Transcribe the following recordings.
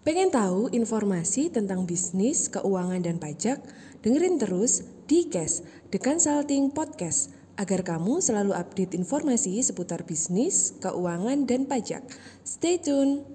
Pengen tahu informasi tentang bisnis, keuangan, dan pajak? Dengerin terus di Cash, The Consulting Podcast, agar kamu selalu update informasi seputar bisnis, keuangan, dan pajak. Stay tune!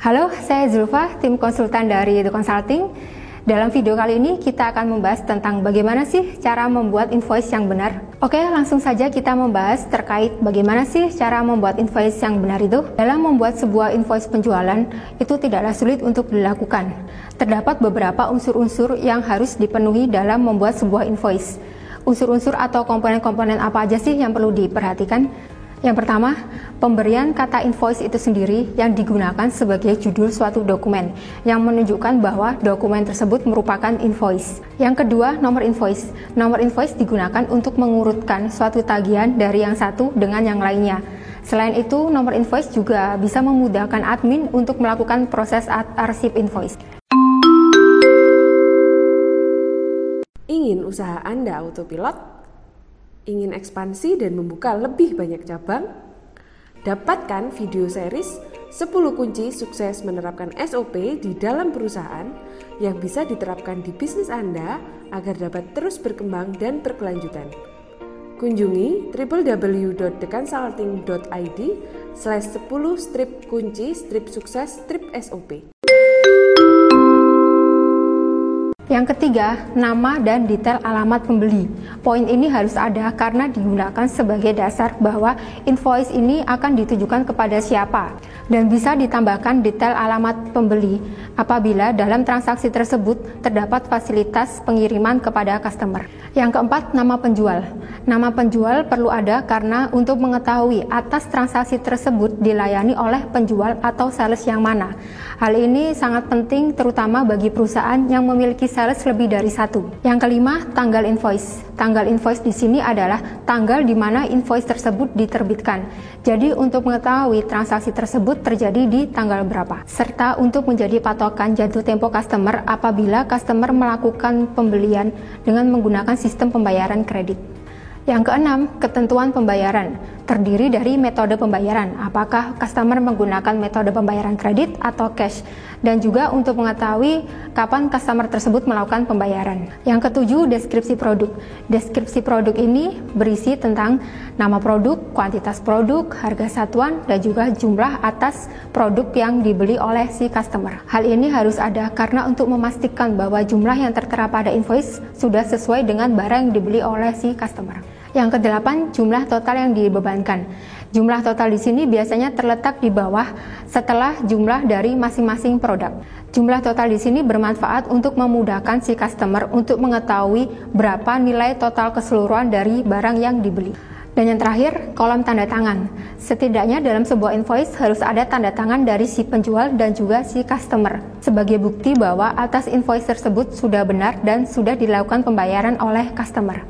Halo, saya Zulfa, tim konsultan dari The Consulting. Dalam video kali ini kita akan membahas tentang bagaimana sih cara membuat invoice yang benar. Oke, langsung saja kita membahas terkait bagaimana sih cara membuat invoice yang benar itu. Dalam membuat sebuah invoice penjualan, itu tidaklah sulit untuk dilakukan. Terdapat beberapa unsur-unsur yang harus dipenuhi dalam membuat sebuah invoice. Unsur-unsur atau komponen-komponen apa aja sih yang perlu diperhatikan? Yang pertama, pemberian kata invoice itu sendiri yang digunakan sebagai judul suatu dokumen yang menunjukkan bahwa dokumen tersebut merupakan invoice. Yang kedua, nomor invoice. Nomor invoice digunakan untuk mengurutkan suatu tagihan dari yang satu dengan yang lainnya. Selain itu, nomor invoice juga bisa memudahkan admin untuk melakukan proses arsip invoice. Ingin usaha Anda autopilot? Ingin ekspansi dan membuka lebih banyak cabang? Dapatkan video series 10 kunci sukses menerapkan SOP di dalam perusahaan yang bisa diterapkan di bisnis Anda agar dapat terus berkembang dan berkelanjutan. Kunjungi www.theconsulting.id slash 10 strip kunci strip sukses strip SOP. Yang ketiga, nama dan detail alamat pembeli. Poin ini harus ada karena digunakan sebagai dasar bahwa invoice ini akan ditujukan kepada siapa dan bisa ditambahkan detail alamat pembeli apabila dalam transaksi tersebut terdapat fasilitas pengiriman kepada customer. Yang keempat, nama penjual. Nama penjual perlu ada karena untuk mengetahui atas transaksi tersebut dilayani oleh penjual atau sales yang mana. Hal ini sangat penting terutama bagi perusahaan yang memiliki sales lebih dari satu. Yang kelima, tanggal invoice. Tanggal invoice di sini adalah tanggal di mana invoice tersebut diterbitkan. Jadi untuk mengetahui transaksi tersebut terjadi di tanggal berapa. Serta untuk menjadi patokan jatuh tempo customer apabila customer melakukan pembelian dengan menggunakan sistem pembayaran kredit. Yang keenam, ketentuan pembayaran terdiri dari metode pembayaran. Apakah customer menggunakan metode pembayaran kredit atau cash? Dan juga untuk mengetahui kapan customer tersebut melakukan pembayaran. Yang ketujuh, deskripsi produk. Deskripsi produk ini berisi tentang nama produk, kuantitas produk, harga satuan, dan juga jumlah atas produk yang dibeli oleh si customer. Hal ini harus ada karena untuk memastikan bahwa jumlah yang tertera pada invoice sudah sesuai dengan barang yang dibeli oleh si customer. Yang kedelapan, jumlah total yang dibebankan. Jumlah total di sini biasanya terletak di bawah setelah jumlah dari masing-masing produk. Jumlah total di sini bermanfaat untuk memudahkan si customer untuk mengetahui berapa nilai total keseluruhan dari barang yang dibeli. Dan yang terakhir, kolom tanda tangan. Setidaknya dalam sebuah invoice harus ada tanda tangan dari si penjual dan juga si customer sebagai bukti bahwa atas invoice tersebut sudah benar dan sudah dilakukan pembayaran oleh customer.